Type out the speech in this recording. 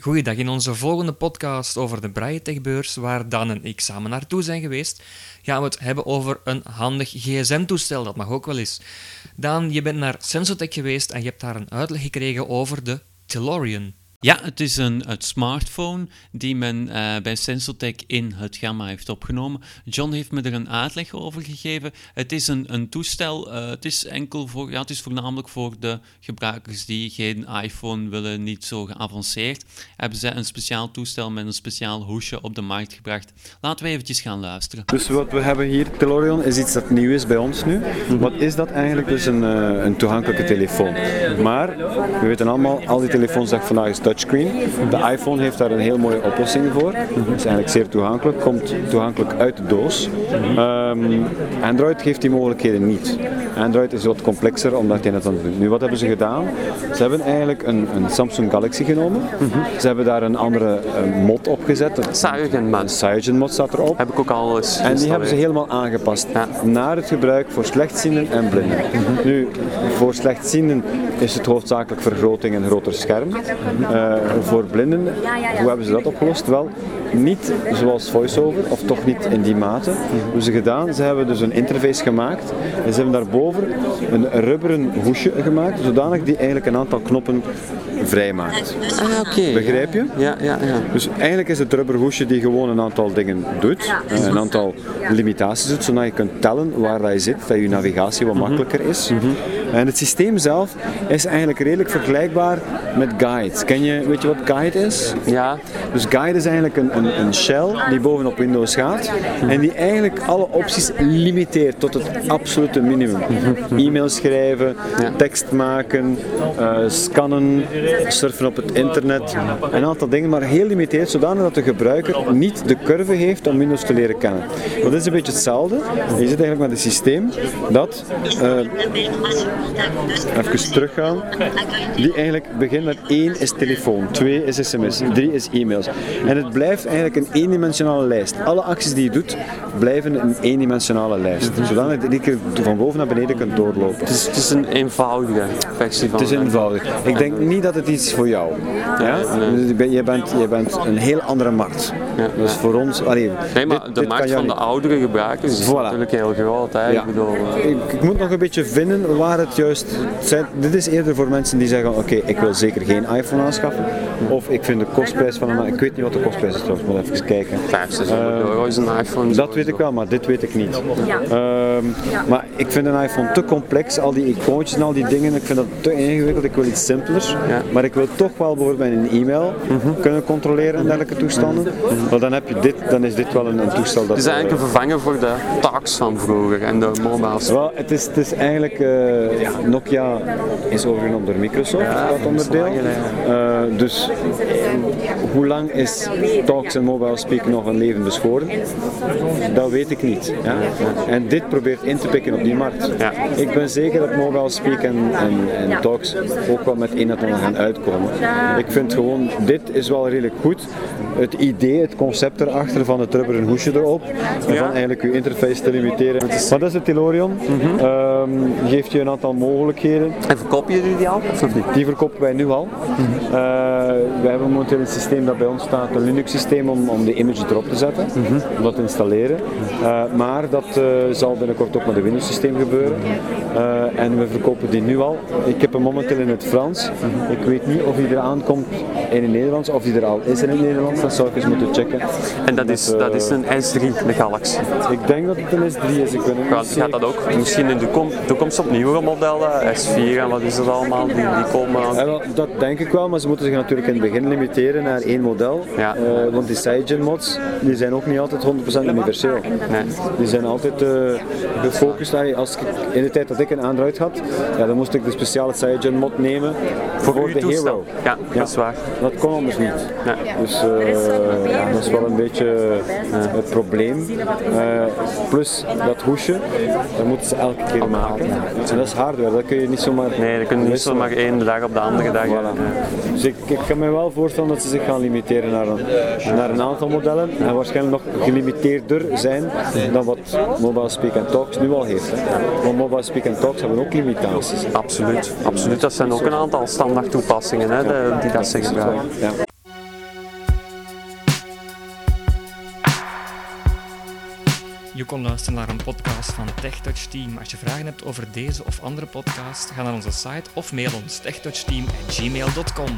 Goeiedag, in onze volgende podcast over de Braille-techbeurs, waar Dan en ik samen naartoe zijn geweest, gaan we het hebben over een handig gsm-toestel, dat mag ook wel eens. Dan, je bent naar Sensotech geweest en je hebt daar een uitleg gekregen over de Tellurian. Ja, het is een, een smartphone die men uh, bij Sensotech in het gamma heeft opgenomen. John heeft me er een uitleg over gegeven. Het is een, een toestel, uh, het is enkel voor, ja, het is voornamelijk voor de gebruikers die geen iPhone willen, niet zo geavanceerd. Hebben ze een speciaal toestel met een speciaal hoesje op de markt gebracht. Laten we eventjes gaan luisteren. Dus wat we hebben hier, Tellurion, is iets dat nieuw is bij ons nu. Wat is dat eigenlijk? Dus een, uh, een toegankelijke telefoon. Maar, we weten allemaal, al die telefoons dat vandaag is touchscreen. De iPhone heeft daar een heel mooie oplossing voor. Het is eigenlijk zeer toegankelijk, komt toegankelijk uit de doos. Um, Android geeft die mogelijkheden niet. Android is wat complexer omdat hij dat dan doet. Nu, wat hebben ze gedaan? Ze hebben eigenlijk een, een Samsung Galaxy genomen. Ze hebben daar een andere uh, mod op gezet. Cyanogen mod. Cyanogen mod staat erop. Heb ik ook al eens En die hebben ze helemaal aangepast ja. naar het gebruik voor slechtzienden en blinden. Nu, voor slechtzienden is het hoofdzakelijk vergroting en groter scherm. Uh, voor blinden, hoe hebben ze dat opgelost? Wel, niet zoals VoiceOver, of toch niet in die mate. Hoe hebben ze gedaan? Ze hebben dus een interface gemaakt en ze hebben daarboven een rubberen hoesje gemaakt, zodanig die eigenlijk een aantal knoppen vrijmaakt. Ah, oké. Okay. Begrijp je? Ja, ja, ja. Dus eigenlijk is het rubber hoesje die gewoon een aantal dingen doet, een aantal limitaties doet, zodat je kunt tellen waar dat je zit, dat je navigatie wat makkelijker is. Mm -hmm. En het systeem zelf is eigenlijk redelijk vergelijkbaar met Guide. Ken je, weet je wat Guide is? Ja. Dus Guide is eigenlijk een, een, een shell die bovenop Windows gaat en die eigenlijk alle opties limiteert tot het absolute minimum. E-mail schrijven, ja. tekst maken, uh, scannen, surfen op het internet, een aantal dingen, maar heel limiteerd, zodanig dat de gebruiker niet de curve heeft om Windows te leren kennen. Dat is een beetje hetzelfde. Je zit eigenlijk met een systeem dat, uh, even die eigenlijk begint met 1 is telefoon, 2 is sms, 3 is e-mails. En het blijft eigenlijk een eendimensionale lijst. Alle acties die je doet, blijven een eendimensionale lijst. Zodanig dat je van boven naar beneden kunt doorlopen. Het is, het is een eenvoudige versie van Het is eenvoudig. Ik denk niet dat het iets voor jou. Ja? Nee. Je, bent, je bent een heel andere markt. Ja. Dus voor ons... Allee, nee, maar dit, de dit markt van de oudere gebruikers is voilà. natuurlijk heel groot. Hè? Ja. Ik, bedoel, ik, ik, moet nog een beetje vinden waar het juist... Zijn, dit is eerder voor mensen die zeggen, oké, okay, ik wil zeker geen iPhone aanschaffen. Of ik vind de kostprijs van een... Ik weet niet wat de kostprijs is trouwens, moet even kijken. 5, 600 euro is een iPhone. Dat weet ik wel, maar dit weet ik niet. Ja. Um, maar ik vind een iPhone te complex, al die icoontjes en al die dingen, ik vind dat te ingewikkeld. Ik wil iets simpeler. Ja. Maar ik wil toch wel bijvoorbeeld mijn e-mail mm -hmm. kunnen controleren en dergelijke toestanden. Mm -hmm. Maar dan, heb je dit, dan is dit wel een, een toestel dat... Het is eigenlijk een vervanger voor de tax van vroeger en de mobiles. Wel, het is, het is eigenlijk... Uh, ja, Nokia is overgenomen door Microsoft, ja, dat onderdeel. Uh, dus hoe lang is Talks en Mobile Speak nog een levende schoren? Dat weet ik niet. Ja? En dit probeert in te pikken op die markt. Ja. Ik ben zeker dat Mobile Speak en, en, en Talks ook wel met een en ander gaan uitkomen. Ik vind gewoon, dit is wel redelijk goed. Het idee, het concept erachter van het rubberen hoesje erop en van eigenlijk je interface te limiteren. Maar dat is het Tellurion. Mm -hmm. um, geeft je een aantal mogelijkheden. En verkopen jullie die al of niet? Die verkopen wij nu al. Mm -hmm. uh, we hebben momenteel een systeem dat bij ons staat, een Linux systeem om, om de image erop te zetten, mm -hmm. om dat te installeren. Uh, maar dat uh, zal binnenkort ook met een Windows systeem gebeuren. En we verkopen die nu al. Ik heb hem momenteel in het Frans. Ik weet niet of hij eraan komt in het Nederlands of hij er al is in het Nederlands. Dat zou ik eens moeten checken. En dat is, dat is een S3, de Galaxy? Ik denk dat het een S3 is. Ik ben gaat, gaat dat ook misschien in de toekomst op nieuwere modellen, S4 en wat is dat allemaal, die, die komen? Ja, wel, dat denk ik wel, maar ze moeten zich natuurlijk in het begin limiteren naar één model. Ja. Uh, want die Cygen mods, die zijn ook niet altijd 100% universeel. Nee. Die zijn altijd uh, gefocust. Als ik, in de tijd dat ik een Android had, ja, dan moest ik de speciale Cygen mod nemen voor, voor de toestel. Hero. Ja, ja, dat is waar. Dat kon anders niet. Nee. Dus uh, ja, dat is wel een beetje het probleem. plus dat hoesje, dat moeten ze elke keer maken. En dat is hardware, dat kun je niet zomaar... Nee, dat kun je niet zomaar één dag op de andere dag. Voilà. Dus ik, ik kan me wel voorstellen dat ze zich gaan limiteren naar een, naar een aantal modellen en waarschijnlijk nog gelimiteerder zijn dan wat Mobile Speak and Talks nu al heeft. Want Mobile Speak and Talks hebben ook limitaties. Absoluut, absoluut. Dat zijn ook een aantal standaard toepassingen hè, die dat ze gebruiken. Je kon luisteren naar een podcast van TechTouch Team. Als je vragen hebt over deze of andere podcast, ga naar onze site of mail ons techtouchteam@gmail.com.